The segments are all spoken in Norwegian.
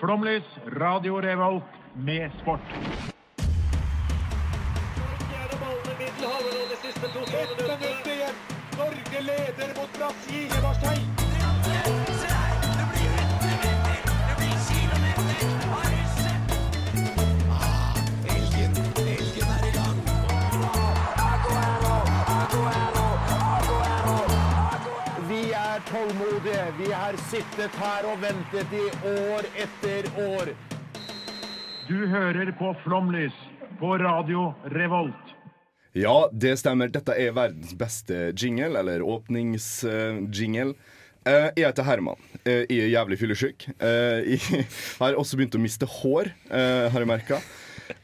Flomlys, Radio Revolt med sport. Norge leder mot Brasil i Marseille. Tålmodige. Vi har sittet her og ventet i år etter år. Du hører på Flomlys på Radio Revolt. Ja, det stemmer. Dette er verdens beste jingle, eller åpningsjingle. Eh, jeg heter Herman. Eh, jeg er jævlig fyllesyk. Eh, jeg har også begynt å miste hår, har jeg merka.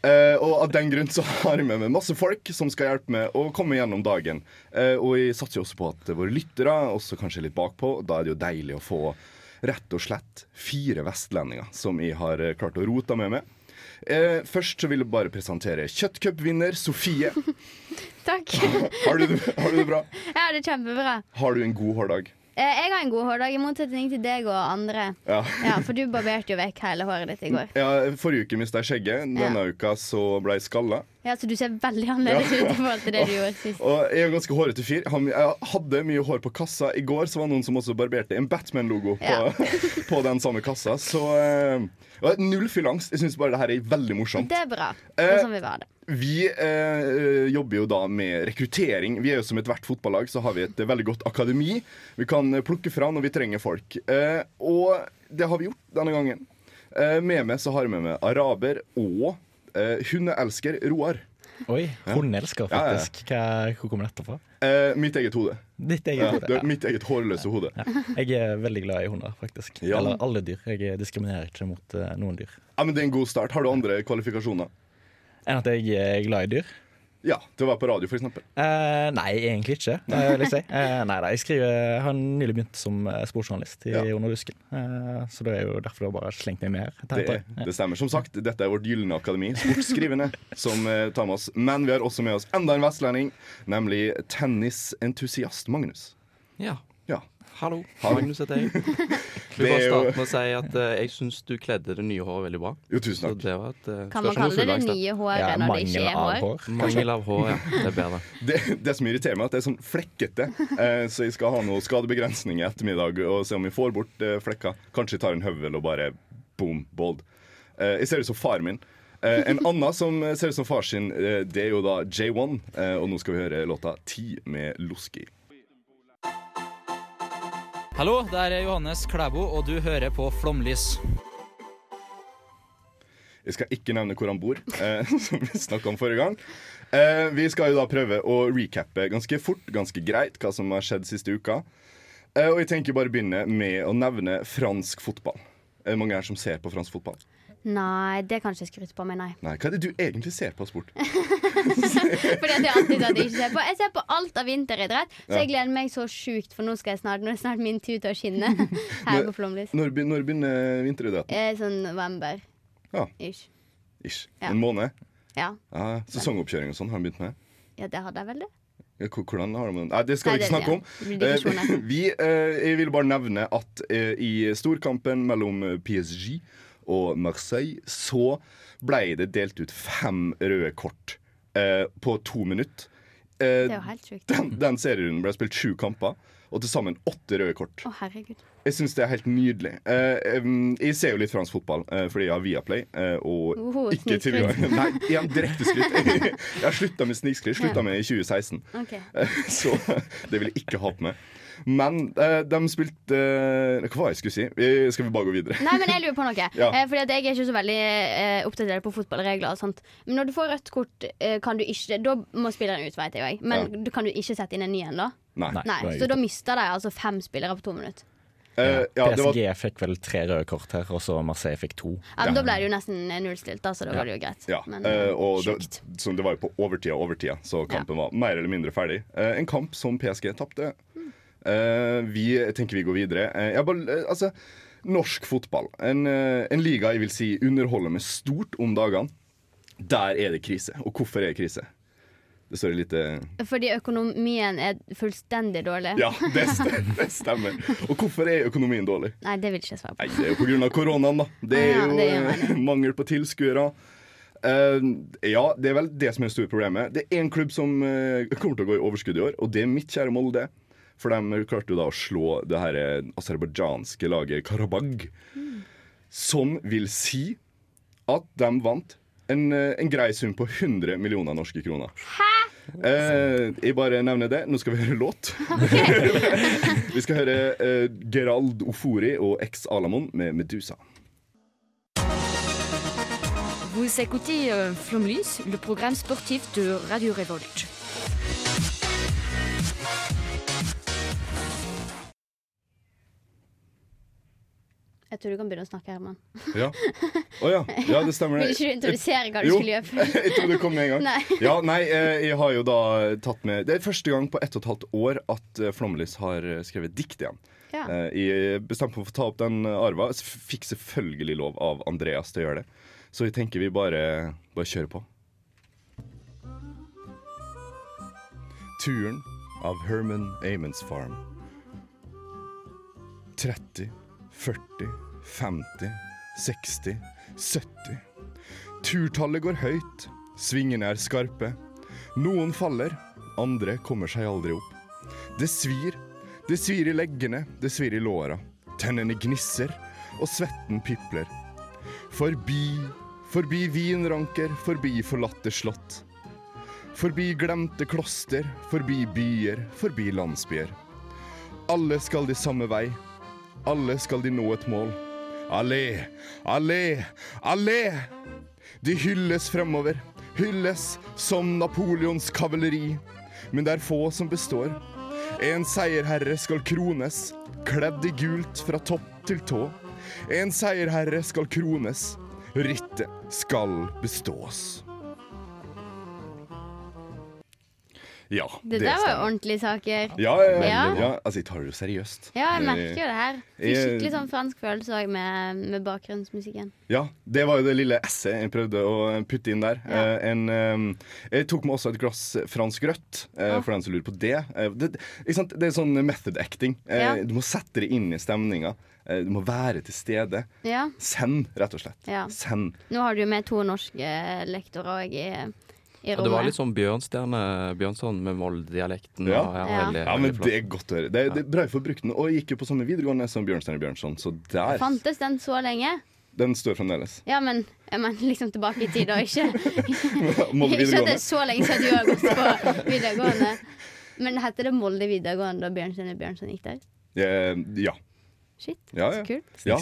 Eh, og av den grunn så har jeg med meg masse folk som skal hjelpe meg å komme gjennom dagen. Eh, og jeg satser jo også på at våre lyttere også kanskje er litt bakpå. Da er det jo deilig å få rett og slett fire vestlendinger som jeg har eh, klart å rote med meg. Eh, først så vil jeg bare presentere kjøttcupvinner Sofie. Takk. Har du, det- har du det bra? Jeg har det kjempebra. Har du en god hårdag? Eh, Jeg har en god hårdag, i motsetning til deg og andre. Ja. Ja, For du barberte jo vekk hele håret ditt i går. ja forrige uke mista jeg skjegget. Denne uka så ble jeg skalla. Ja, Så du ser veldig annerledes Ja. ut i forhold til det du gjorde sist. Og jeg er en ganske hårete fyr. Jeg hadde mye hår på kassa. I går så var det noen som også barberte en Batman-logo på, Ja. på den samme kassa. Så uh, null fyllangst. Jeg syns bare det her er veldig morsomt. Det er bra. Det er Eh, sånn vi var det. Vi eh, jobber jo da med rekruttering. Vi er jo Som ethvert fotballag så har vi et eh, veldig godt akademi. Vi kan eh, plukke fra når vi trenger folk. Eh, og det har vi gjort denne gangen. Eh, med meg så har jeg med meg araber og eh, hundeelsker Roar. Oi, hundeelsker, faktisk. ja, ja. Hva, hvor kommer dette fra? Uh, mitt eget hode. Ditt eget Ja, hode. ja. mitt eget hårløse hode. Jeg er veldig glad i hunder, faktisk. Eller alle dyr. Jeg diskriminerer ikke mot uh, noen dyr. Ja, men Det er en god start. Har du andre kvalifikasjoner? Enn at jeg er glad i dyr? Ja, Til å være på radio, f.eks. Eh, nei, egentlig ikke. Det vil jeg si. Eh, nei, nei, jeg skriver, jeg har nylig begynt som eh, sportsjournalist i Ja. Under dusken. Eh, så det er jo derfor det har bare slengt meg med her. Det, det stemmer. Som sagt, dette er vårt gylne akademi, sportsskrivende, som eh, tar med oss. Men vi har også med oss enda en vestlending, nemlig tennisentusiast Magnus. Ja. Ja. Hallo. Hallo. Magnus heter jeg. Vil bare starte med å si at eh, jeg syns du kledde det nye håret veldig bra. Jo, tusen Så takk. det var et, eh, Kan man kalle det det fullangst, da. nye håret Ja, når det ikke mangel er av hår? hår. Mangel av hår, ja. Det er bedre. Det, det som irriterer meg, er at det er sånn flekkete. Eh, så jeg skal ha noe skadebegrensning i ettermiddag og se om vi får bort eh, flekka. Kanskje tar en høvel og bare boom, bold. Eh, jeg ser ut som far min. Eh, en annen som ser ut som far sin, eh, det er jo da J1. Eh, og nå skal vi høre låta 'Ti' med Loski. Hallo, det er Johannes Klæbo, og du hører på Flomlys. Jeg skal ikke nevne hvor han bor, eh, som vi snakka om forrige gang. Eh, vi skal jo da prøve å recappe ganske fort, ganske greit, hva som har skjedd siste uka. Eh, og jeg tenker bare begynne med å nevne fransk fotball. Er det mange her som ser på fransk fotball? Nei, det kan ikke skryte på meg, nei. Nei, Hva er det du egentlig ser på sport? Fordi at jeg alltid at jeg ikke ser på Jeg ser på alt av vinteridrett, så jeg gleder meg så sjukt, for nå, skal jeg snart, nå er snart min tur til å skinne her på Flomlys. Når, når begynner vinteridretten? Eh, Sånn november. Ja. Ish. Ish. En måned? Ja. Ja, sesongoppkjøring og sånn har han begynt med? ja, det hadde jeg vel det. Hvordan har de det? Nei, det skal vi ikke snakke om. Det. Eh, vi, eh, jeg vil bare nevne at eh, i storkampen mellom eh, PSG og Marseille så ble det delt ut fem røde kort eh, på to minutter. Eh, Det er jo helt sjukt. den, den serierunden ble spilt sju kamper, og til sammen åtte røde kort. Å, herregud. Jeg syns det er helt nydelig. Eh, jeg ser jo litt fransk fotball eh, fordi jeg har Viaplay. Eh, og Oho, ikke tilgang Nei, igjen direkte skryt. jeg har slutta med snikskryt. Slutta med i 2016. Okay. Eh, Så det vil jeg ikke ha på meg. Men eh, de spilte eh, Hva var det jeg skulle si? Skal vi bare gå videre? Nei, men jeg lurer på noe. Ja. Eh, fordi at jeg er ikke så veldig oppdatert på fotballregler. og sånt Men når du får rødt kort, kan du ikke Da må spilleren ut, vet jeg. Men Ja. du kan du ikke sette inn en ny en, da? Nei. Nei. Så da mister de altså fem spillere på to minutter. Uh, ja, det var, PSG fikk vel tre røde kort her, og så Marseille fikk to. Ja, men Ja. Da ble det jo nesten nullstilt, da, så da var det jo greit. ja, Men eh, eh, og det, så det var jo på overtida overtida, så kampen var mer eller mindre ferdig. Uh, en kamp som PSG tapte. Eh, vi tenker vi går videre. Eh, jeg bare, eh, altså, norsk fotball, en, en liga jeg vil si underholder med stort om dagene, der er det krise. Og hvorfor er det krise? Det står litt Fordi økonomien er fullstendig dårlig. Ja, det stemmer, det stemmer. Og hvorfor er økonomien dårlig? Nei, det vil ikke jeg svare på. Nei, Det er jo pga. koronaen, da. Det er Ja, jo det gir eh, mangel på tilskuere. Uh, ja, det er vel det som er det store problemet. Det er én klubb som uh, kommer til å gå i overskudd i år, og det er mitt kjære Molde. For de klarte jo da å slå det her eh, aserbajdsjanske laget Karabag. Som vil si at de vant en, eh, en grei sum på 100 millioner norske kroner. Hæ?! Eh, jeg bare nevner det. Nå skal vi høre låt. vi skal høre eh, Gerald Ofori og Ex Alamon med Medusa. Vous écoutez euh, Flomlys, le programme sportif de Radio Révolte. Jeg tror du kan begynne å snakke, Herman. Ja. Oh, ja. ja, det stemmer. Vil ikke du introdusere hva du Jo. skulle gjøre? jeg tror det kom med en gang. Nei. Ja, nei, eh, jeg har jo da tatt med Det er første gang på ett og et halvt år at eh, Flomlys har eh, skrevet dikt igjen. Ja. Jeg bestemte meg for å ta opp den arva. Fikk selvfølgelig lov av Andreas til å gjøre det. Så jeg tenker vi bare, bare kjører på. Turen av Herman Amons Farm. 30, 40, 50, 60, 70. Turtallet går høyt, svingene er skarpe. Noen faller, andre kommer seg aldri opp. Det svir, det svir i leggene, det svir i låra. Tennene gnisser, og svetten pipler. Forbi, forbi vinranker, forbi forlatte slott. Forbi glemte kloster, forbi byer, forbi landsbyer. Alle skal de samme vei, alle skal de nå et mål. Allé, allé, allé! De hylles fremover, hylles som Napoleons kavaleri. Men det er få som består. En seierherre skal krones, kledd i gult fra topp til tå. En seierherre skal krones, rittet skal bestås. Ja, Det der var jo ordentlige saker. Ja, ja, ja. Altså jeg tar det jo seriøst. Ja, jeg merker jo det her. Fikk er skikkelig sånn fransk følelse òg med, med bakgrunnsmusikken. Ja, det var jo det lille esset jeg prøvde å putte inn der. Eh, en, eh, jeg tok med også et glass fransk rødt, eh, for den som lurer på det. Eh, det, det er sånn method acting. Eh. Du må sette det inn i stemninga. Eh, du må være til stede. Ja. Send, rett og slett. Ja. Send. Nå har du jo med to norske lektorer òg i, i Og det var litt sånn Bjørnstjerne Bjørnson med Molde-dialekten. Ja. Ja. Ja, men det er godt å høre. Det, det er bra for får brukt den. Og jeg gikk jo på samme videregående som Bjørnstjerne Bjørnson, så der Fantes den så lenge? Den står fremdeles. Ja, men jeg mener liksom tilbake i tid, og ikke Molde Ikke at det er så lenge siden du har gått på videregående. Men heter det Molde videregående da Bjørnstjerne Bjørnson gikk der? Eh, ja. Shit, Ja, ja. så kult. Ja.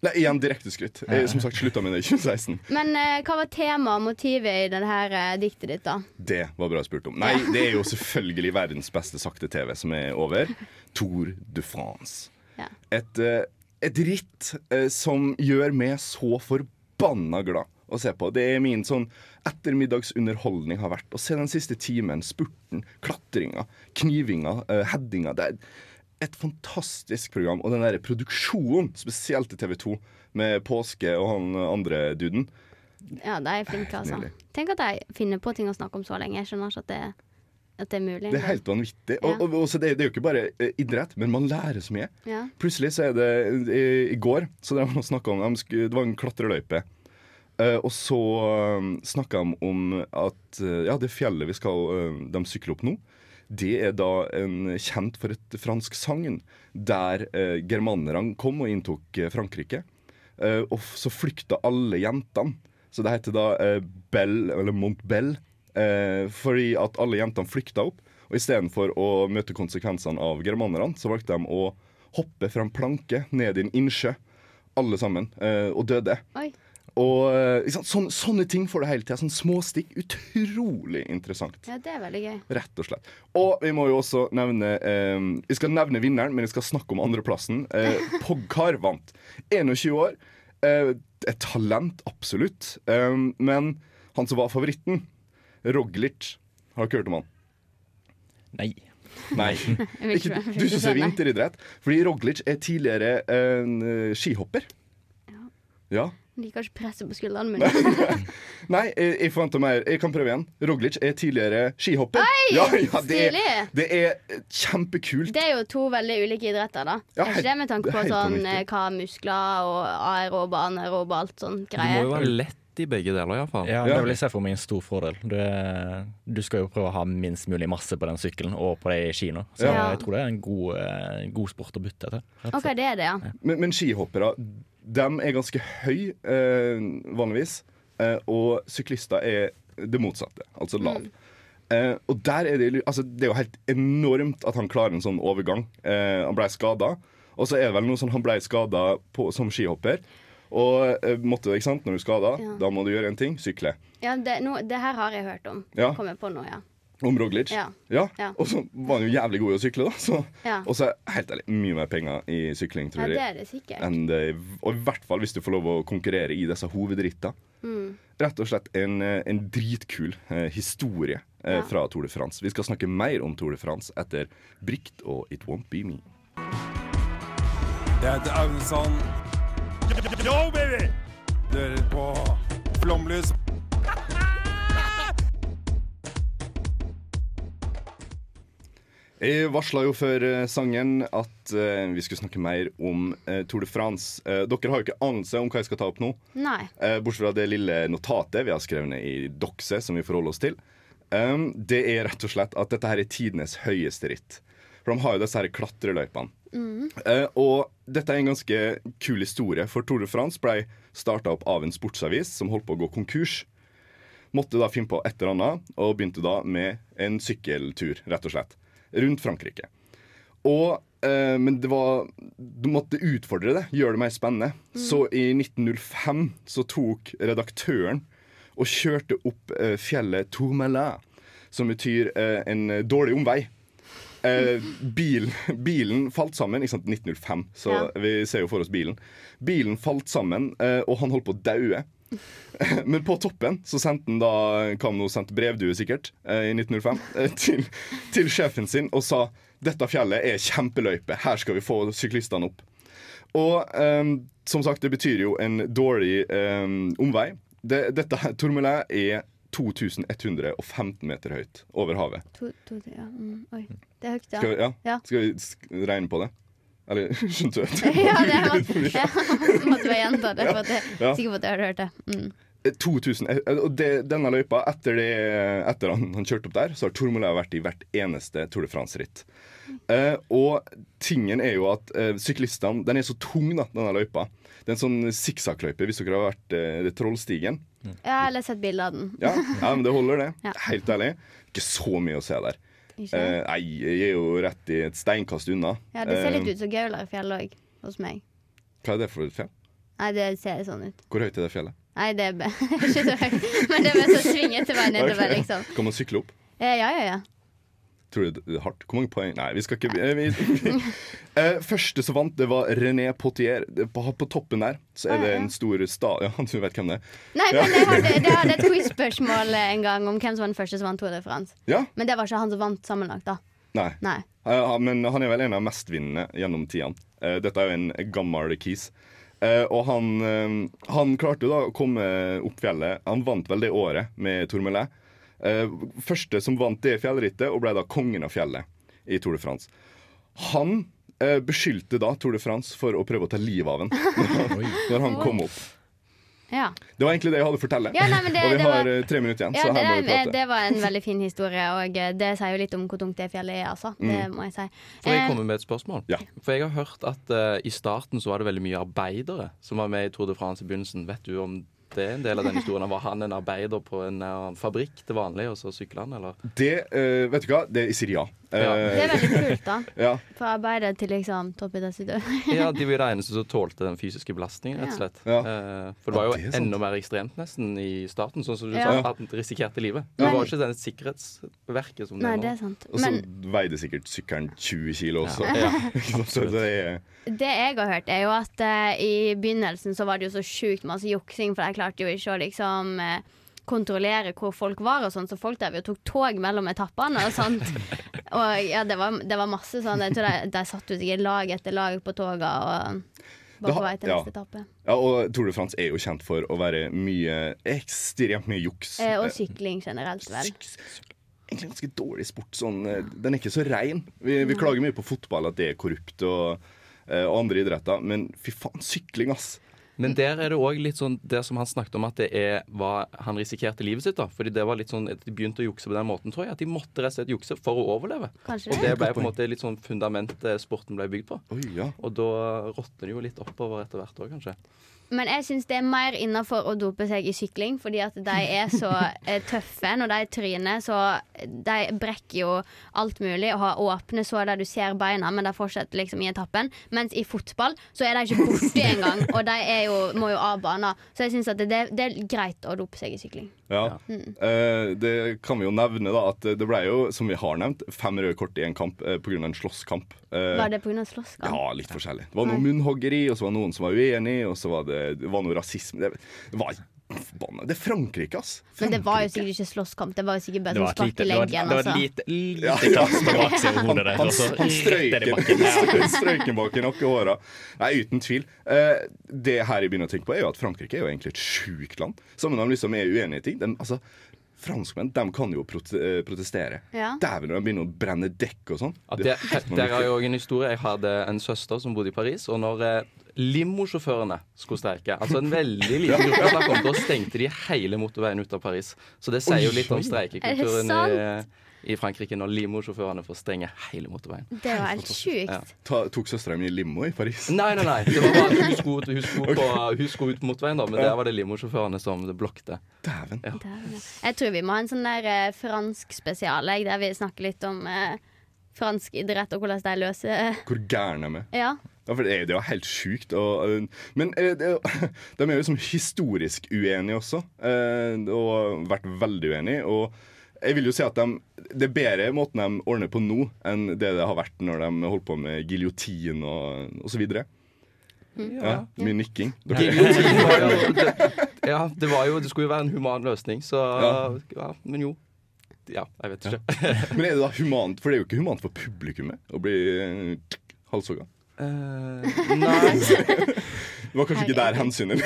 Nei, igjen direkte skryt. Som sagt slutta med det i 2016. Men eh, hva var temaet og motivet i det her eh, diktet ditt, da? Det var bra spurt om. Nei, det er jo selvfølgelig verdens beste sakte-TV som er over. Tour de France. Ja. Et, eh, et ritt eh, som gjør meg så forbanna glad å se på. Det er min sånn ettermiddagsunderholdning har vært. Å se den siste timen, spurten, klatringa, knivinga, uh, headinga. Det er et fantastisk program. Og den der produksjonen, spesielt til TV 2, med Påske og han andre duden. Ja, de er flinke, altså. Nydelig. Tenk at de finner på ting å snakke om så lenge. Jeg skjønner ikke at det, at det er mulig. Det er helt vanvittig. Ja. Og, og, og så det, det er jo ikke bare eh, idrett, men man lærer så mye. Ja. Plutselig så er det I, i går så drev man og snakka om skulle, Det var en klatreløype. Uh, og så uh, snakka de om at uh, ja, det fjellet vi skal uh, de sykler opp nå, det er da en, kjent for et fransk sagn der eh, germanerne kom og inntok eh, Frankrike. Eh, og så flykta alle jentene. Så det heter da eh, Bell, eller Montbelle, eh, fordi at alle jentene flykta opp. Og istedenfor å møte konsekvensene av germanerne, så valgte de å hoppe fra en planke ned i en innsjø, alle sammen, eh, og døde. Oi. Og liksom, ikke? Sånne, sånne ting får du hele tida. små småstikk. Utrolig interessant. ja, det er veldig gøy. Rett og slett. Og vi må jo også nevne eh, Vi skal nevne vinneren, men vi skal snakke om andreplassen. Eh, Pogkar vant. 21 år. Eh, et talent, absolutt. Eh, men han som var favoritten, Roglic Har dere hørt om han? Nei. Nei. Ikke, du som er nei. vinteridrett? Fordi Roglic er tidligere en eh, skihopper. Ja. Liker ikke presset på skuldrene mine. Nei, jeg, jeg forventer mer. Jeg kan prøve igjen. Roglic er tidligere skihopper. Oi, ja, ja, det, er, stilig. det er kjempekult. Det er jo to veldig ulike idretter, da. Ja, er ikke det med tanke på sånn eh, hva muskler og aerobe, og anaerob og alt sånn Du må jo være lett i begge deler, iallfall. Ja. Det vil jeg se for meg en stor fordel. Du, du skal jo prøve å ha minst mulig masse på den sykkelen og på de skiene. Så Ja. jeg tror det er en god, eh, god sport å bytte til. OK, det er det, ja. Men, men skihoppere, de er ganske høy eh, vanligvis. Eh, og syklister er det motsatte, altså lav. Eh, og der er det, altså, det er jo helt enormt at han klarer en sånn overgang. Eh, han ble skada, og så er det vel noe sånn han ble skada som skihopper. Og eh, måtte, ikke sant, når du er skada, Ja. da må du gjøre en ting sykle. ja det, no, det her har jeg hørt om. Ja. Kommer på nå, ja. Om Roglic. Ja. Ja. Ja. Og så var han jo jævlig god i å sykle, da. Så. Ja. Og så er helt ærlig mye mer penger i sykling, ja, det er det sikkert. enn det, og i hvert fall hvis du får lov å konkurrere i disse hovedrittene. Mm. Rett og slett en, eh, en dritkul eh, historie eh, Ja. fra Tour de France. Vi skal snakke mer om Tour de France etter Brikt og It Won't Be Me. Jeg heter Aune Yo, baby! Du hører på Flomlys. Jeg varsla jo før eh, sangen at uh, vi skulle snakke mer om uh, Tour de France. Uh, dere har jo ikke anelse om hva jeg skal ta opp nå. Nei. Bortsett fra det lille notatet vi har skrevet ned i Doxe, som vi forholder oss til. Um, det er rett og slett at dette her er tidenes høyeste ritt. For de har jo disse her klatreløypene. Eh, og dette er en ganske kul historie, for Tour de France ble starta opp av en sportsavis som holdt på å gå konkurs. Måtte da finne på et eller annet, og begynte da med en sykkeltur, rett og slett. Rundt Frankrike. Og, eh, men det var Du måtte utfordre det, gjøre det mer spennende. Så i 1905 så tok redaktøren og kjørte opp eh, fjellet Tourmalet, som betyr eh, en dårlig omvei. Eh, bil, bilen falt sammen ikke sant, 1905, så Ja. vi ser jo for oss bilen. Bilen falt sammen, eh, og han holdt på å daue. Men på toppen så sendte han da Kamno sendte brevdue sikkert eh, i 1905 eh, til, til sjefen sin og sa dette fjellet er kjempeløype, her skal vi få syklistene opp. Og um, som sagt, det betyr jo en dårlig um, omvei. Det, dette Tourmalet er 2115 meter høyt over havet. To, to, ja. Mm, oi. Det er høyt, ja. Skal vi, ja? Ja. Skal vi regne på det? Eller skjønte du? ja, det måtte, ja, måtte bare gjenta det, for at jeg er sikker på at jeg hadde hørt det. Mm. 2000, eh, og det, denne løypa, etter, det, etter han, han kjørte opp der, så har Tourmalet vært i hvert eneste Tour de France-ritt. Eh, og tingen er jo at eh, syklistene Den er så tung, da, denne løypa. Det er en sånn sikksakkløype, hvis dere har vært eh, det Trollstigen. Ja, eller sett bilde av den. Ja, ja, men det holder, det. Ja. Helt ærlig. Ikke så mye å se der. Eh, nei, jeg er jo rett i et steinkast unna. Ja, det ser litt Eh, ut som Gaularfjell òg, hos meg. Hva er det for et fjell? Nei, det ser sånn ut. Hvor høyt er det fjellet? Nei, det er ikke så høyt. Men det er bare så svingete vei nedover, okay. liksom. Kan man sykle opp? Eh, Ja, ja, ja. Tror du det er hardt? Hvor mange poeng? Nei, vi skal ikke eh, vi, Eh, Første som vant, det var René Potier. På, på toppen der så er det en stor stad Ja, du vet hvem det er? Nei, Ja. men jeg hadde, det hadde et quiz-spørsmål en gang om hvem som var den første som vant Tour de France. Ja? Men det var ikke han som vant sammenlagt, da. Nei. Nei. Eh, men han er vel en av mestvinnende gjennom tidene. Eh, dette er jo en gammel kis. Uh, og han, eh, han klarte da å komme opp fjellet. Han vant vel det året med Tourmalet. Eh, første som vant det fjellrittet, og ble da kongen av fjellet i Tour de France. Han eh, beskyldte da Tour de France for å prøve å ta livet av ham når han kom opp. Ja. Det var egentlig det jeg hadde å fortelle. Ja, nei, det- og vi har var- eh, tre minutter igjen, Ja, så det, her må vi prate. det var en veldig fin historie, og det sier jo litt om hvor tungt det fjellet er, altså. Det må jeg si. Får jeg komme med et spørsmål? Ja. For jeg har hørt at uh, i starten så var det veldig mye arbeidere som var med i Tour de France i begynnelsen. Vet du om det er en del av den historien? Var han en arbeider på en eh, fabrikk til vanlig, og så sykla han, eller? Det, uh, vet du hva, det sier ja. Ja. Det er Eh, veldig kult, da. ja. For arbeider til liksom toppidrettsutøver. Ja, de var de eneste som tålte den fysiske belastningen, rett og slett. Ja. Eh, for det var Ja, jo det enda mer ekstremt nesten i starten, sånn som du Ja. sa, at han risikerte livet. Men- Det var ikke den sikkerhetsverket som det Nei, det er sant. Og så veide sikkert sykkelen 20 kilo også. Ja, Ikke så det er, det jeg har hørt, er jo at uh, i begynnelsen så var det jo så sjukt masse juksing, for jeg klarte jo ikke å liksom eh, kontrollere hvor folk var og sånn, så folk der jo tok tog mellom etappene og sånt. Og ja, det var, det var masse sånn. Jeg tror de, de satt jo sikkert lag etter lag på toga og var på vei til ja. neste etappe. Ja, og Tour de France er jo kjent for å være mye ekstremt mye juks. Eh, og sykling generelt, vel. Egentlig ganske dårlig sport. Sånn, eh, den er ikke så rein. Vi, vi klager mye på fotball, at det er korrupt og, eh, og andre idretter, men fy faen, sykling, ass! Men der er det òg litt sånn det som han snakket om, at det er hva han risikerte livet sitt. da Fordi det var litt sånn at De begynte å jukse på den måten, tror jeg. At de måtte rett og slett jukse for å overleve. Kanskje Og det. det ble på en måte litt sånn fundamentet sporten ble bygd på. Oi, ja. Og da råtner det jo litt oppover etter hvert òg, kanskje. Men jeg syns det er mer innafor å dope seg i sykling, fordi at de er så eh, tøffe når de tryner. Så de brekker jo alt mulig og har åpne sår der du ser beina, men de fortsetter liksom i etappen. Mens i fotball så er de ikke borte engang, og de er jo, må jo av banen. Så jeg syns at det, det er greit å dope seg i sykling. Ja. Eh, det kan vi jo nevne, da, at det ble jo, som vi har nevnt, fem røde kort i en kamp uh, pga. en slåsskamp. Uh, Var det pga. slåsskamp? Ja, litt forskjellig. Det var noe munnhoggeri, og så var det noen som var uenig, og så var det, det var noe rasisme. Det, var forbanna Det er Frankrike, ass. Men det var jo sikkert ikke slåsskamp, det var jo sikkert bare som spark i det var, leggen. det var et altså. lite, lite Ja. kast bak seg over hodet der. Han, så han strøyk den bak i nakkehåra. Nei, uten tvil. Eh, det her jeg begynner å tenke på, er jo at Frankrike er jo egentlig et sjukt land. Sammen med de liksom er uenige i ting. De, altså, Franskmenn de kan jo prote eh, protestere. Ja. Dæven, når de begynner å brenne dekk og sånn. Det det, er der har jeg òg en historie. Jeg hadde en søster som bodde i Paris. Og når eh, limosjåførene skulle streike, altså en veldig liten gruppe da kom om, da stengte de hele motorveien ut av Paris. Så det sier jo litt om streikekulturen i, i Frankrike når limosjåførene får stenge hele motorveien. Det var helt sjukt. Ja. Ta, tok søstera mi limo i Paris? Nei, nei, nei. Det var bare hun skulle, hun skulle, på, hun skulle ut på motorveien, da, men der var det limosjåførene som blokket. Dæven. Ja. Dæven. Jeg tror vi må ha en sånn der eh, fransk spesial, der vi snakker litt om eh, fransk idrett og hvordan de løser Hvor gærne de er. Ja. Ja, for det er, jo helt sjukt. Og, øh, men det, jo- de er jo liksom historisk uenige også, øh, og vært veldig uenige. Og jeg vil jo si at de, det er bedre måten de ordner på nå, enn det det har vært når de holdt på med giljotin og, og så videre. Ja, mye nikking. Giljotin var jo det, Ja, det var jo Det skulle jo være en human løsning, så Ja. ja, Men jo. Ja, jeg vet ikke. Men er det da humant? For det er jo ikke humant for publikummet å bli øh, halshogga. Uh, nei. Det var kanskje ikke der hensynet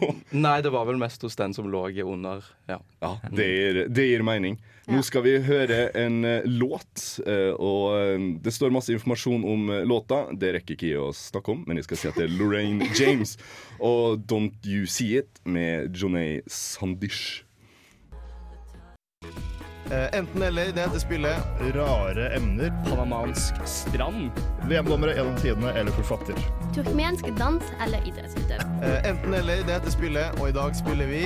lå. nei, det var vel mest hos den som lå under Ja. Ja, det gir, det gir mening. Nå skal vi høre en eh, låt, eh, og eh, det står masse informasjon om låta. Det rekker ikke jeg å snakke om, men jeg skal si at det er Lorraine James og Don't You See It med Jonay Sandish. Eh, enten eller, det heter spillet. Rare emner. Panamansk strand. VM-dommere gjennom tidene eller forfatter. Turkmensk dans eller idrettsutøver. Eh, enten eller, det heter spillet, og i dag spiller vi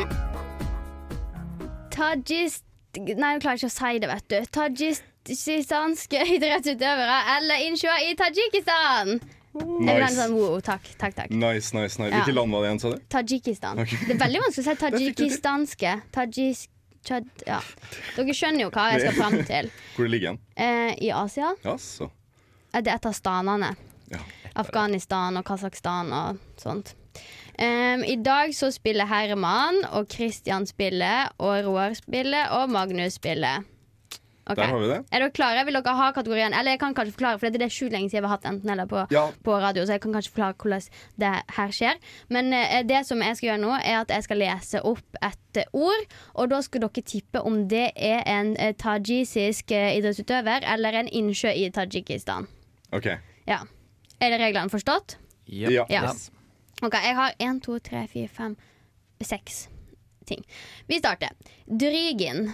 Tajist... Nei, jeg klarer ikke å si det, vet du. Tajikistanske idrettsutøvere eller innsjøer i Tadsjikistan. En Nice. sånn wow, takk, takk, takk. Nice, nice, nice. Ja. Hvilket land var det igjen, sa du? Tajikistan. Okay. Det er veldig vanskelig å si tajikistanske. Tajis... Chad, ja. Dere skjønner jo hva jeg skal fram til. Hvor ligger den? Eh, I Asia Jaså. er det et av stanene. Ja. Afghanistan og Kasakhstan og sånt. Um, I dag så spiller Herman, og Christian spiller, og Roar spiller, og Magnus spiller. Ok. Der har vi det. Er dere klare? Vil dere ha kategorien? Eller jeg kan kanskje forklare, for det er sjukt lenge siden vi har hatt enten eller på, Ja. på radio, så jeg kan kanskje forklare hvordan det her skjer. Men eh, det som jeg skal gjøre nå, er at jeg skal lese opp et eh, ord, og da skal dere tippe om det er en eh, tajisisk eh, idrettsutøver eller en innsjø i Tadsjikistan. OK. Ja. Er det reglene forstått? Ja. Ja. Ok, jeg har én, to, tre, fire, fem, seks ting. Vi starter. Drygin.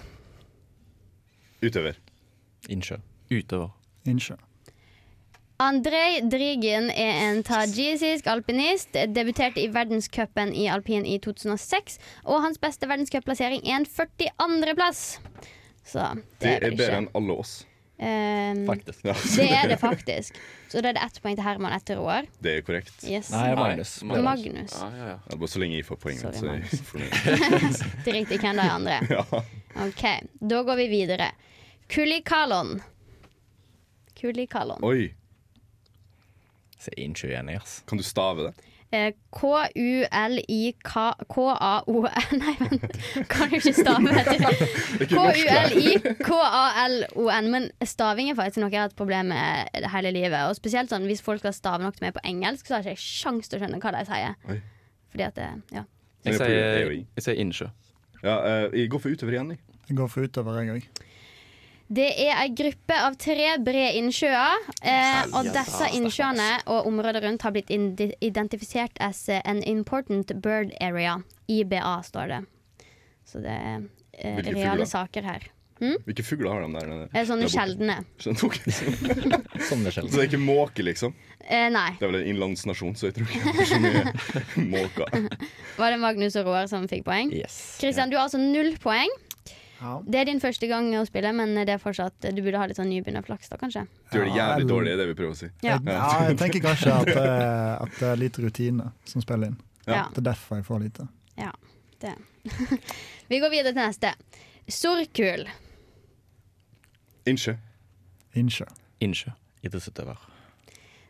Utøver. Innsjø. Utøver. Innsjø. Andrej Drygin er en tajisisk alpinist. Debuterte i verdenscupen i alpin i 2006. Og hans beste verdenscupplassering er en 42.-plass. Så det, Det er er bedre enn alle oss. Um, Faktisk. Ja. Det er det faktisk. Så da er det ett poeng til Herman etter Roar. Det er korrekt. Yes. Nei, Magnus. Magnus. Magnus. ja, ja. Ja, bare så lenge jeg får poeng. Sorry, så er jeg fornøyd. Drit i hvem de andre. Ja. Ok, da går vi videre. Kulikalon. Kulikalon. Oi. Se innsjø igjen, ass. Kan du stave det? Eh, K-u-l-i-k-a-o-n Nei, vent. Kan du ikke stave? vet du? det. K-u-l-i-k-a-l-o-n. Men staving er faktisk noe jeg har hatt problem med hele livet. Og spesielt sånn hvis folk skal stave noe til meg på engelsk, så har jeg ikke sjans til å skjønne hva de sier. Oi. Fordi at det, ja. Jeg er sier, jeg sier innsjø. Ja, eh, jeg går for utover igjen, jeg. Går for utover, jeg òg. Det er ei gruppe av tre brede innsjøer. Eh, og disse innsjøene og området rundt har blitt identifisert as an important bird area. IBA står det. Så det er eh, reale fugler? saker her. Hvilke fugler har de der? nede? Eh, sånne sjeldne. Skjønner du? Sånn er Så det er ikke måke, liksom? Eh, nei. Det er vel en innlandsnasjon, så jeg tror ikke det er så mye måker. Var det Magnus og Roar som fikk poeng? Yes. Kristian, du har altså null poeng. Ja. Det er din første gang å spille, men det er fortsatt du burde ha litt sånn nybegynnerflaks, da, kanskje. Du gjør det Ja, jævlig eller- dårlig, det vi prøver å si. Ja. Ja, jeg tenker kanskje at, eh, at det er litt rutine som spiller inn. Ja. Det er derfor jeg får lite. Ja, det. Vi går videre til neste. Sorkul. Innsjø. Innsjø. Innsjø. Idrettsutøver.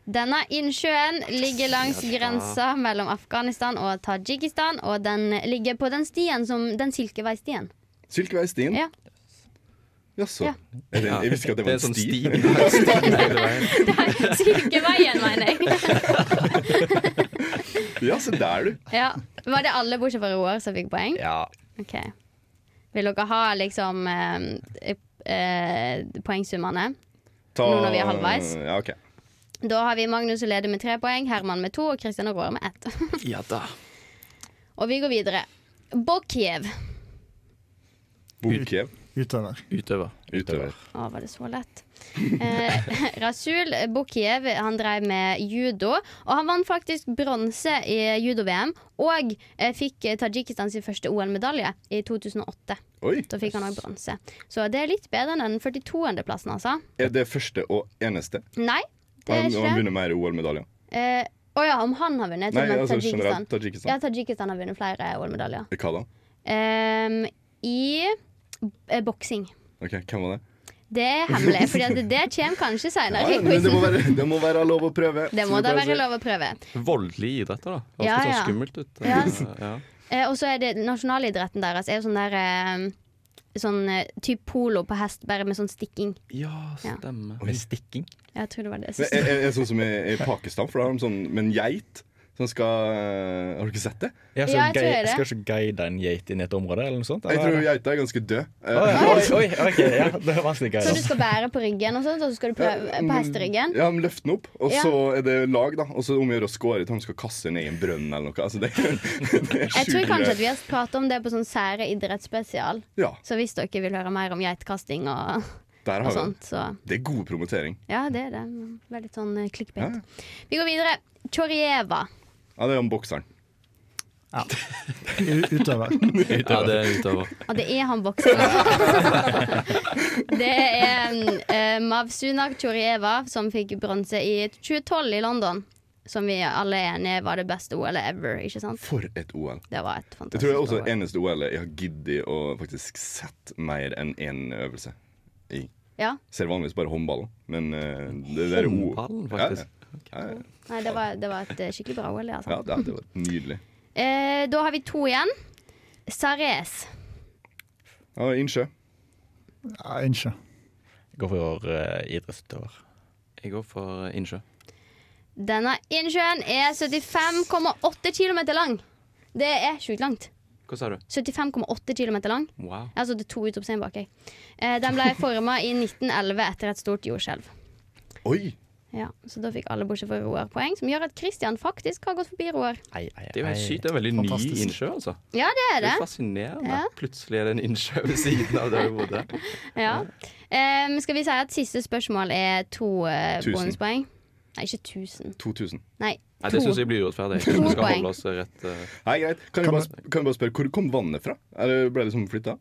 Denne innsjøen ligger langs grensa mellom Afghanistan og Tadsjikistan, og den ligger på den stien som Den silkeveistien. Silkeveistien? Ja. Jaså. Ja. Er det- Jeg visste ikke at det var er en sånn sti. stig hele veien. Silkeveien, mener jeg. Ja, se der, du. Ja. Var det alle bortsett fra Roar som fikk poeng? Ja. Ok. Vil dere ha liksom eh, eh, poengsummene? Ta, Nå når vi er halvveis. Ja, ok. Da har vi Magnus som leder med tre poeng, Herman med to og Kristian og Roar med ett. Ja da. og vi går videre. Bokjev. Bokjev. Utøver. Utøver. Utøver. Å, var det så lett? Eh, Rasul Bokjev han drev med judo, og han vant faktisk bronse i judo-VM. Og eh, fikk Tajikistan Tadsjikistan sin første OL-medalje i 2008. Oi. Da fikk han òg bronse. Så det er litt bedre enn den 42.-plassen, altså. Er det første og eneste? Nei, det er Han, ikke han vinner mer OL-medaljer? Eh, Å ja, om han har vunnet? Nei, altså Tadsjikistan. Ja, Tadsjikistan har vunnet flere OL-medaljer. Hva da? Ehm, I eh, boksing. Ok, Hvem var det? Det er hemmelig, for det, det kommer kanskje seinere. Ja, men det, må være, det må være lov å prøve. Det må da være lov å prøve. Voldelige idretter, da. Det Ja, ja. sånn skummelt ut. Ja. Ja. Eh, og så er det nasjonalidretten deres er jo sånn der eh, Sånn eh, type polo på hest, bare med sånn stikking. ja, stemmer. Med stikking. Jeg tror det var det. Men Er, er, er sånn som i, i Pakistan, for da har de sånn med en geit som skal eh, Har du ikke sett det? Ja, så Ja, jeg tror gei- det. Skal ikke guide en geit inn i et område, eller noe sånt? Jeg tror geita er ganske død. Eh, Oi, oi, oi, ok, ja, det er vanskelig Så du skal bære på ryggen, og sånt, og så skal du prøve på hesteryggen? Ja, men Løft den opp, og Ja. så er det lag, da. Og så om å gjøre å score til han skal kaste ned i en brønn eller noe. Altså, det, det er Jeg tror kanskje at vi har pratet om det på sånn sære idrettsspesial. Ja, Så hvis dere vil høre mer om geitkasting og, der har vi sånt, det. så Det er god promotering. Ja, det er det. Veldig sånn eh, Ja. Vi går videre. Chorieva. Ja det er om bokseren. Ja. utøver. Ja, det er utover. Ja, det er han bokseren. det er uh, Mavsunak Chorieva som fikk bronse i 2012 i London. Som vi alle er enige var det beste OL-et ever. ikke sant? For et OL. Det var et Det Jeg tror også er OL. eneste OL jeg har giddet å faktisk sett mer enn én øvelse i. Ja. Ser vanligvis bare håndballen, men uh, det der Håndballen, faktisk. Ja, ja. Nei, det var, det var et eh, skikkelig bra OL. altså. ja, det, det var nydelig. Eh, da har vi to igjen. Sarres Ja, innsjø. Ja, Innsjø. Gå for uh, idrettsutøver. Jeg går for eh, innsjø. Denne innsjøen er 75,8 km lang. Det er sjukt langt. Hva sa du? 75,8 km lang. Wow. Altså det er to utropstegn bak. jeg. Eh, den ble forma i 1911 etter et stort jordskjelv. Oi! Ja, så da fikk alle bortsett fra Roar poeng, som gjør at Christian faktisk har gått forbi Roar. Ei, ei, Det er jo helt sykt. Det er en veldig ny innsjø, altså. Ja, det er Det det. er fascinerende. Ja. Plutselig er det en innsjø ved siden av der du bodde. Ja. Um, skal vi si at siste spørsmål er to uh, bonuspoeng? Nei, ikke 1000. 2000. Nei, Nei. Det syns jeg blir urettferdig. Vi skal poeng. holde oss rett uh... Nei, greit. Kan jeg Kan bare, kan jeg bare spørre, hvor kom vannet fra? Eller ble det liksom flytta?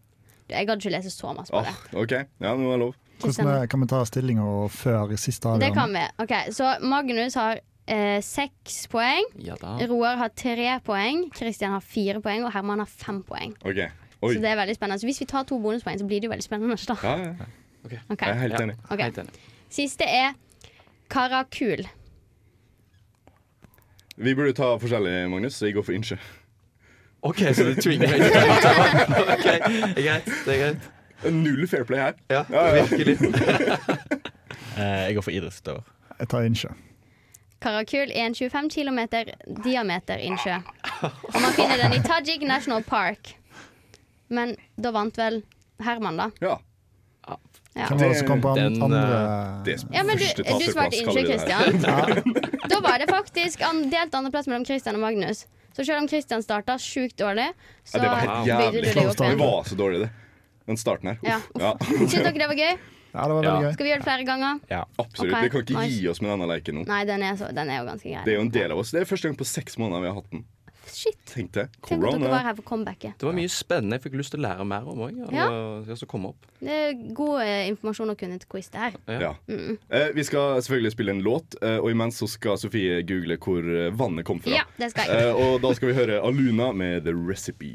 Jeg gadd ikke lese så masse på Ah, det. OK. Ja, nå er det lov. Hvordan er, kan vi ta stillinga før siste Det kan vi. Ok, Så Magnus har eh, seks poeng. Ja da. Roar har tre poeng. Christian har fire poeng, og Herman har fem poeng. OK. Oi. Så det er veldig spennende Så hvis vi tar to bonuspoeng, så blir det jo veldig spennende. Da. Ja, ja. Okay. Ok. Jeg er helt enig. Helt enig. Siste er Karakul. Vi burde ta forskjellig, Magnus, så jeg går for innsjø. OK, så du tvinger meg til å ta det er greit. Det er greit. Null fair play her. Ja, Ja, ja. virkelig. Eh, jeg går for idrettsutøver. Jeg tar innsjø. Karakul er en 25 km diameter innsjø. Og man finner den i Tajik National Park. Men da vant vel Herman, da. Ja. Ja. Hvem var det som kom på Den, andre Det er Ja, men du, du svarte innsjø. Christian. Da var det faktisk an, delt andreplass mellom Christian og Magnus. Så selv om Christian starta sjukt dårlig, så Ja, det var helt jævlig. Det var så dårlig, det. Den starten her. Ja. Ja. Syns dere det var gøy? Ja, det var veldig gøy. Skal vi gjøre det flere ganger? Absolutt. Okay. Vi kan ikke nice. gi oss med denne leken nå. Nei, den er, så, den er jo ganske grei. Det er jo en del av oss. Det er første gang på seks måneder vi har hatt den. Shit. Tenk det. Tenk at dere var her for comebacket. Det var mye spennende. Jeg fikk lyst til å lære mer om òg. Ja. Ja. Det er god eh, informasjon å kunne til quiz, det her. Ja. Mm. Eh, vi skal selvfølgelig spille en låt, eh, og imens så skal Sofie google hvor eh, vannet kom fra. Ja, det skal jeg. Eh, og da skal vi høre Aluna med The Recipe.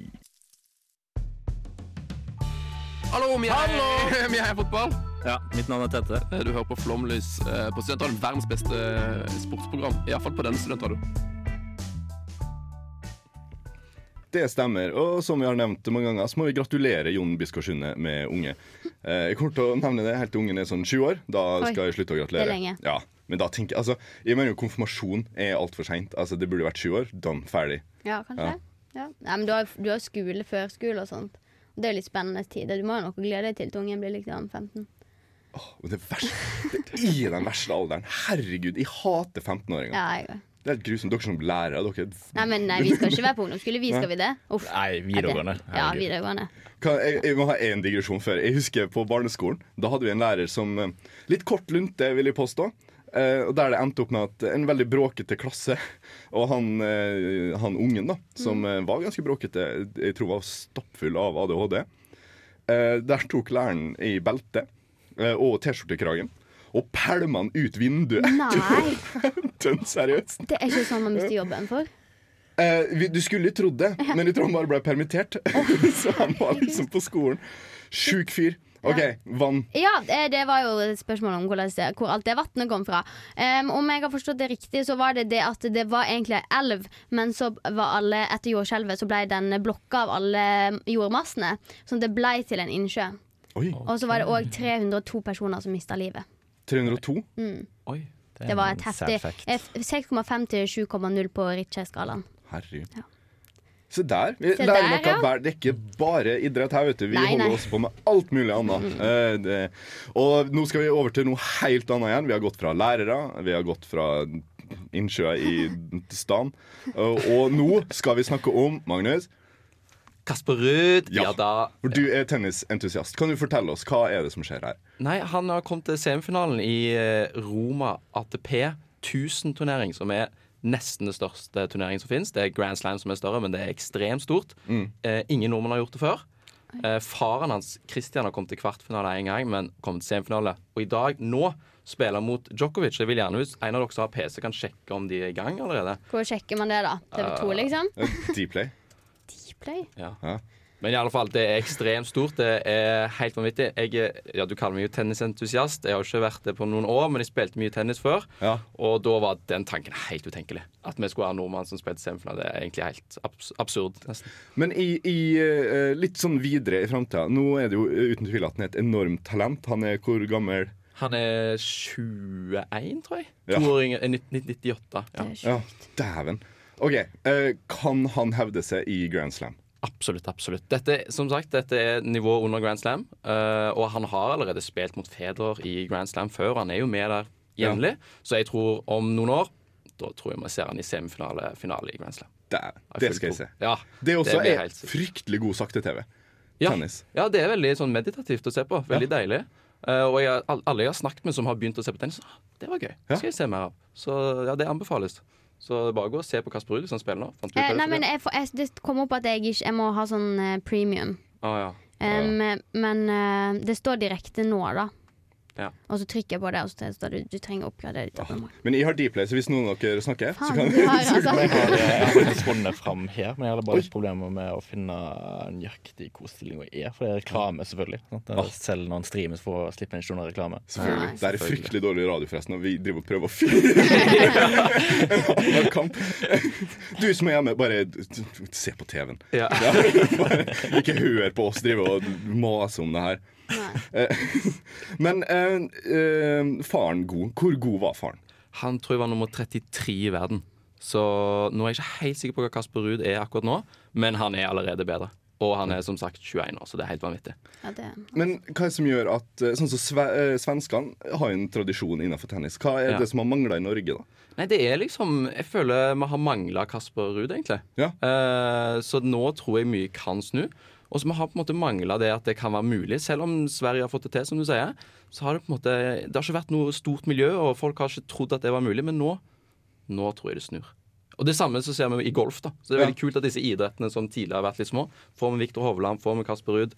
Hallo, vi er, vi er fotball. Ja, mitt navn er Tete. Eh, Du hører på Flomlys eh, på Studentradioen. Verdens beste eh, sportsprogram. Iallfall på denne studentradioen. Det stemmer. Og som vi har nevnt mange ganger, så må vi gratulere Jon Biskår Sunde med unge. Eh, jeg kommer til å nevne det helt til ungen er sånn sju år. Da Oi, skal jeg slutte å gratulere. det er lenge. Ja, men da tenker jeg, altså, jeg mener jo konfirmasjon er altfor seint. Altså, det burde vært sju år. Done. Ferdig. Ja, kanskje Ja. Ja. Nei, men du har, du har skole, førskole og sånt. Det er jo litt spennende tid. Du må jo noe å glede deg til til ungen blir liksom 15. Og det verste det I den verste alderen. Herregud, jeg hater 15-åringer. Ja, jeg. Det er helt grusomt. Dere som lærere, dere Nei, men nei, vi skal ikke være på ungdomsskole. Vi skal vi det? Uff. Nei, videregående. Ja, videregående. Kan, jeg, jeg må ha en digresjon før. Jeg husker På barneskolen Da hadde vi en lærer som eh, Litt kort lunte, vil jeg påstå. Eh, og Der det endte opp med at en veldig bråkete klasse og han, uh, han ungen, da, som mm. var ganske bråkete, jeg tror var stappfull av ADHD, uh, der tok læreren i beltet eh, og T-skjortekragen og pælma han ut vinduet. Nei, Dønn seriøst. det er ikke sånn man mister jobben for. Eh, vi, du skulle jo trodd det, men jeg tror han bare ble permittert. Så han var liksom på skolen. Sjuk fyr. OK, vann. Ja, det, det var jo et spørsmål om hvordan, hvor alt det vannet kom fra. Um, om jeg har forstått det riktig, så var det det at det var egentlig ei elv, men så var alle, etter jordskjelvet så ble den blokka av alle jordmassene. Så det ble til en innsjø. Oi. Og så var det òg 302 personer som mista livet. 302? Mm. Oi. Det var et heftig eh, 6,5 til 7,0 på Ritchie-skalaen. Herregud. Se der. Vi Se lærer der, noe ja. hver Det er ikke bare idrett her, vet du. Vi Nei, holder nei. oss på med alt mulig annet. Eh, det, og nå skal vi over til noe helt annet igjen. Vi har gått fra lærere, vi har gått fra innsjøer i stan. Og, og nå skal vi snakke om, Magnus Kasper Ruud. Ja. Ja. da. For du er tennisentusiast. Kan du fortelle oss hva er det som skjer her? Nei, han har kommet til semifinalen i eh, Roma ATP 1000-turnering, som er nesten det største turneringen som finnes. Det er Grand Slam som er større, men det er ekstremt stort. Eh, ingen nordmenn har gjort det før. Eh, faren hans, Christian, har kommet til kvartfinale én gang, men kommet til semifinale. Og i dag, nå, spiller mot Djokovic. Jeg vil gjerne hvis en av dere som har PC, kan sjekke om de er i gang allerede. Hvor sjekker man det, da? TV2, liksom? Uh, Dplay. Play? Ja. Ja. Men i alle fall, det er ekstremt stort. Det er helt vanvittig. Jeg, ja, du kaller meg jo tennisentusiast. Jeg har jo ikke vært det på noen år, men jeg spilte mye tennis før. Ja. Og da var den tanken helt utenkelig. At vi skulle ha nordmann som spilte semifinale. Det er egentlig helt abs absurd. nesten. Men i, i eh, litt sånn videre i framtida Nå er det jo uten tvil at han er et enormt talent. Han er hvor gammel? Han er 21, tror jeg. Ja. Toåring år yngre. eh, 1998. Ja. Ja, dæven. OK. eh, kan han hevde seg i Grand Slam? Absolutt. absolutt dette, Som sagt, dette er nivå under Grand Slam. Uh, og han har allerede spilt mot Federer i Grand Slam før. Han er jo med der jevnlig. Så jeg tror om noen år Da tror jeg vi ser han i semifinale finale i Grand Slam. Har Det skal jeg se. Ja, Det også det er også fryktelig god sakte-TV. Ja. Tennis. Ja, det er veldig sånn meditativt å se på. Veldig deilig. Uh, og jeg, alle jeg har snakket med som har begynt å se på tennis, ah, det var gøy. Det skal jeg se mer av. Så ja, det anbefales. Så det er bare å gå og se på Kasper Ruud hvis han spiller nå. Eh, nei, men jeg, får- jeg, det kom opp at jeg ikke Jeg må ha sånn eh, premium. Ah, ja. um, Men uh, det står direkte nå, da. Og så trykker jeg på det, og så står det du trenger å oppgradere ditt abonnement. Men jeg har Dplay, så hvis noen av dere snakker, så kan vi har altså Jeg har, jeg har faktisk funnet fram her, men jeg hadde bare litt problemer med å finne nøyaktig hvor stillinga er. For det er reklame, selvfølgelig. Det er Selv når en streamer, så får slippe inn ikke noe reklame. Selvfølgelig. Det er fryktelig dårlig radio, forresten, og vi driver og prøver å fyre en kamp. Du som er hjemme, bare se på TV-en. Ja. Bare, ikke hør på oss drive og mase om det her. Eh, Men eh, eh, faren god. Hvor god var faren? Han tror jeg var nummer 33 i verden. Så nå er jeg ikke helt sikker på hva Kasper Ruud er akkurat nå, men han er allerede bedre. Og han er som sagt 21 år, så det er helt vanvittig. Ja, det. Men hva er det som gjør at Sånn som sve, eh, Svenskene har en tradisjon innenfor tennis. Hva er Ja. det som har mangla i Norge, da? Nei, det er liksom Jeg føler vi har mangla Kasper Ruud, egentlig. Eh, så nå tror jeg mye kan snu. Og så vi har på en måte mangla det at det kan være mulig. Selv om Sverige har fått det til, som du sier, så har det på en måte Det har ikke vært noe stort miljø, og folk har ikke trodd at det var mulig. Men nå, nå tror jeg det snur. Og det samme så ser vi i golf. da Så det er veldig kult at disse idrettene som tidligere har vært litt små, får med Viktor Hovland, får med Kasper Ruud.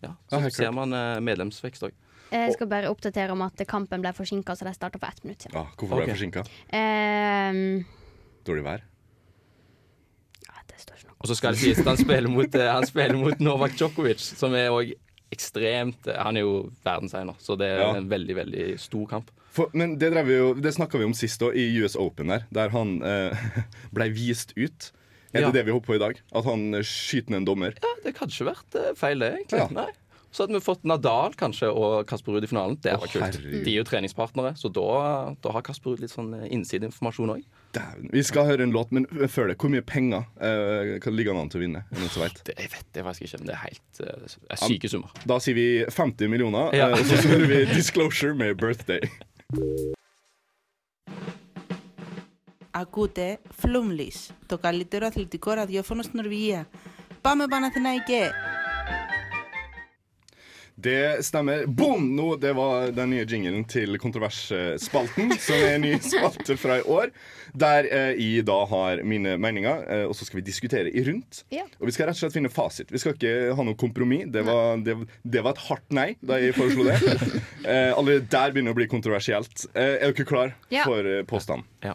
Ja, så Ja, ser man eh, medlemsvekst òg. Jeg skal bare oppdatere om at kampen ble forsinka, så de starta for ett minutt siden. Ja, hvorfor ble Ok. det forsinka? Um, Dårlig vær? Og så skal det sies at han spiller mot, eh, han spiller mot Novak Djokovic, som er òg ekstremt Han er jo verdenseier, så det er Ja. en veldig, veldig stor kamp. For, men det, drev vi jo, det snakka vi om sist òg, i US Open, der Der han eh, ble vist ut. Er Ja. det det vi håper på i dag? At han eh, skyter ned en dommer? Ja, Det hadde ikke vært eh, feil, det, egentlig. Ja. Nei. Så hadde vi fått Nadal kanskje og Kasper Ruud i finalen. Det var oh, kult. herregud. De er jo treningspartnere, så da, da har Kasper Ruud litt sånn eh, innsideinformasjon òg. Dæven. Vi skal høre en låt, men før det, hvor mye penger eh, kan ligge an til å vinne? Er det noen som vet? Det, jeg vet det faktisk ikke, men det er helt eh, er syke summer. Da sier vi 50 millioner, Ja. eh, og så hører vi Disclosure med Birthday. Ακούτε Flumlis, το καλύτερο αθλητικό ραδιόφωνο στην Νορβηγία. Πάμε Παναθηναϊκέ! Det stemmer. Boom! Nå, det var den nye jinglen til Kontroversspalten, som er en ny spalte fra i år. Der eh, jeg da har mine meninger, eh, og så skal vi diskutere i rundt. Ja. Og vi skal rett og slett finne fasit. Vi skal ikke ha noe kompromiss. Det var, det, det var et hardt nei da jeg foreslo det. Eh, allerede der begynner det å bli kontroversielt. Eh, er dere klar Ja. for eh, påstanden? Ja.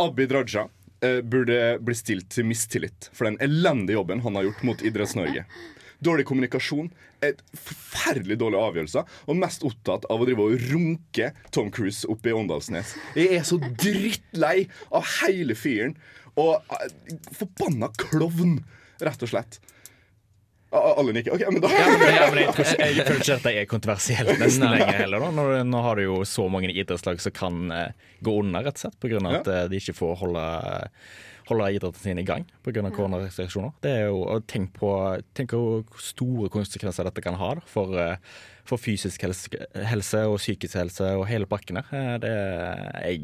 Abid Raja eh, burde bli stilt til mistillit for den elendige jobben han har gjort mot Idretts-Norge. Dårlig kommunikasjon, et forferdelig dårlige avgjørelser, og mest opptatt av å drive og runke Tom Cruise oppe i Åndalsnes. Jeg er så drittlei av hele fyren. Og eh, forbanna klovn, rett og slett. Alle nikker. OK, men da Ja, men, ja, men jeg, jeg, jeg føler ikke at det er kontroversielt nesten lenger heller. Nå, nå har du jo så mange idrettslag som kan uh, gå under, rett og slett, pga. at uh, de ikke får holde, holde idretten sin i gang pga. koronarestriksjoner. Det er jo, og tenk på tenk hvor store konsekvenser dette kan ha da, for, eh, for fysisk helse, helse og psykisk helse og hele pakken her. Eh, Det,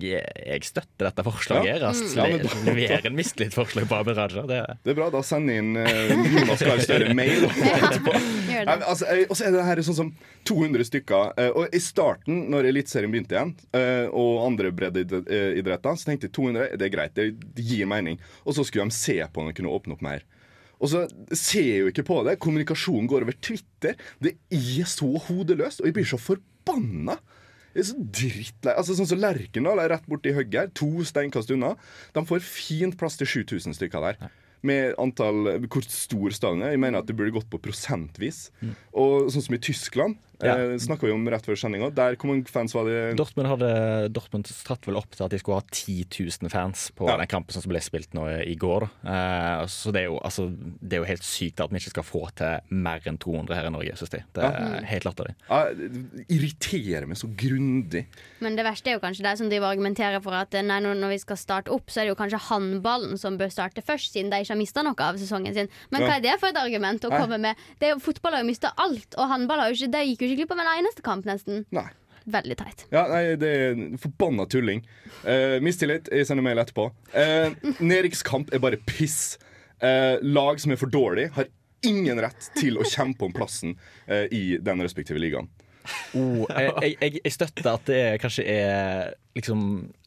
jeg, jeg støtter dette forslaget. Ja. Mm. Ja, da- Leverer en mistillitsforslag på Abid Raja. Det, Det er bra. Da send inn uh, Jonas Gahr Støre mail. det. Altså, eh, Og så er det her sånn som 200 stykker. eh, Og i starten, når Eliteserien begynte igjen, eh, og andre breddeidretter, så tenkte jeg 200 det er greit, det det gir mening. Og så skulle de se på om de kunne åpne opp mer. Og så ser jeg jo ikke på det. Kommunikasjonen går over Twitter. Det er så hodeløst, og jeg blir så forbanna. Jeg er så drittlei. Altså, sånn som Lerkendal er rett borti hugget her, to steinkast unna. De får fint plass til 7000 stykker der. Med antall Hvor stor stallen er. Jeg mener at det burde gått på prosentvis. Og sånn som i Tyskland, Ja. eh, snakka vi om rett før sendinga. Der hvor mange fans var det? Dortmund, hadde, Dortmund satt vel opp til at de skulle ha 10 000 fans på Ja. den kampen som ble spilt nå i går. Eh, så det er, jo, altså, det er jo helt sykt at vi ikke skal få til mer enn 200 her i Norge, syns de. Det er Ja. helt latterlig. Ja, det irriterer meg så grundig. Men det verste er jo kanskje de som driver og argumenterer for at nei, når når vi skal starte opp, så er det jo kanskje håndballen som bør starte først, siden de ikke har mista noe av sesongen sin. Men hva er det for et argument å komme med? Det er jo, fotball har jo mista alt, og håndball har jo ikke, det gikk jo ikke glipp av en eneste kamp, nesten. Nei. Veldig teit. Ja, nei, det er en forbanna tulling. Uh, mistillit. Jeg sender mail etterpå. Uh, nedrykkskamp er bare piss. Uh, lag som er for dårlig, har ingen rett til å kjempe om plassen uh, i den respektive ligaen. Oh, jeg, jeg, jeg, støtter at det kanskje er liksom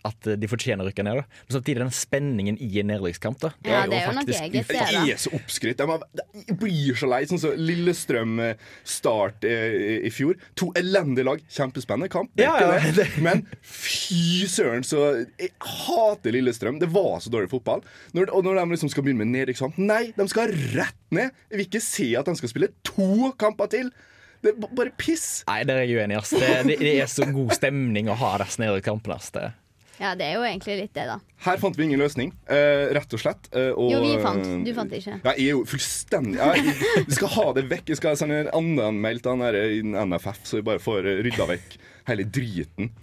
At de fortjener å rykke ned. Da. Men samtidig den spenningen i en nedrykkskamp. da. Ja, det er jo noe faktisk eget, det, Det er så oppskrytt. Jeg Jeg blir så lei. Sånn som Lillestrøm eh, Start eh, i, fjor. To elendige lag. Kjempespennende kamp. Ja, ja, det. Men fy søren, så Jeg hater Lillestrøm. Det var så dårlig fotball. Når, og når de liksom skal begynne med nedrykkskamp Nei, de skal rett ned. Jeg vil ikke se at de skal spille to kamper til. Det er bare piss. Nei, der er jeg uenig. ass. Det, det, det er så god stemning å ha disse nedrykkskampene. Det- Ja, det er jo egentlig litt det, da. Her fant vi ingen løsning, uh, rett og slett. Uh, og, Jo, vi fant. Du fant ikke. Ja, jeg er jo fullstendig ja, jeg, Vi skal ha det vekk. Jeg skal sende en annen mail til den NFF, så vi bare får rydda vekk hele driten.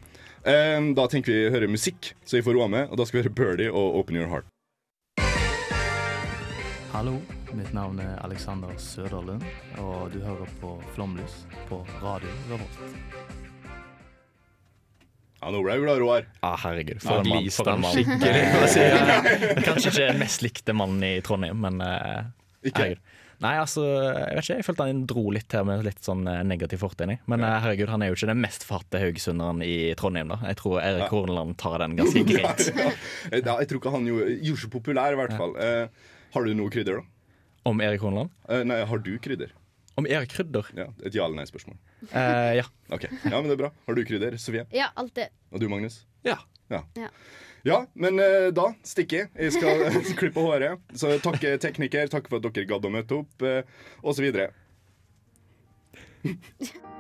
Eh, da tenker vi å høre musikk, så vi får roa med. Og da skal vi høre Birdie og Open Your Heart. Hallo, mitt navn er Alexander Søderlund, og du hører på Flomlys på Radio Revolt. Ja, nå ble jeg glad, Roar. Ja, herregud. For en mann. For en mann. skikkelig, Kanskje ikke den mest likte mannen i Trondheim, men eh, Ikke? herregud. Nei, altså, jeg vet ikke, jeg følte han dro litt her med litt sånn eh, negativ fortegn. Men eh, herregud, han er jo ikke den mest fatte haugesunderen i Trondheim, da. Jeg tror Erik. Horneland tar den ganske greit. ja, ja, jeg tror ikke han gjorde, gjorde så populær, i hvert fall. Har du noe krydder, da? Om Erik Horneland? Eh, nei, har du krydder? Om Erik Krydder? Ja, Et ja- eller nei-spørsmål. Eh, ja. Ok, ja, men det er bra. Har du krydder, Sofie? Ja, alltid. Og du, Magnus? Ja. Ja, Ja. Ja, men eh, da stikker jeg. Jeg skal klippe håret. Så takk eh, tekniker, takk for at dere gadd å møte opp, eh, og så videre.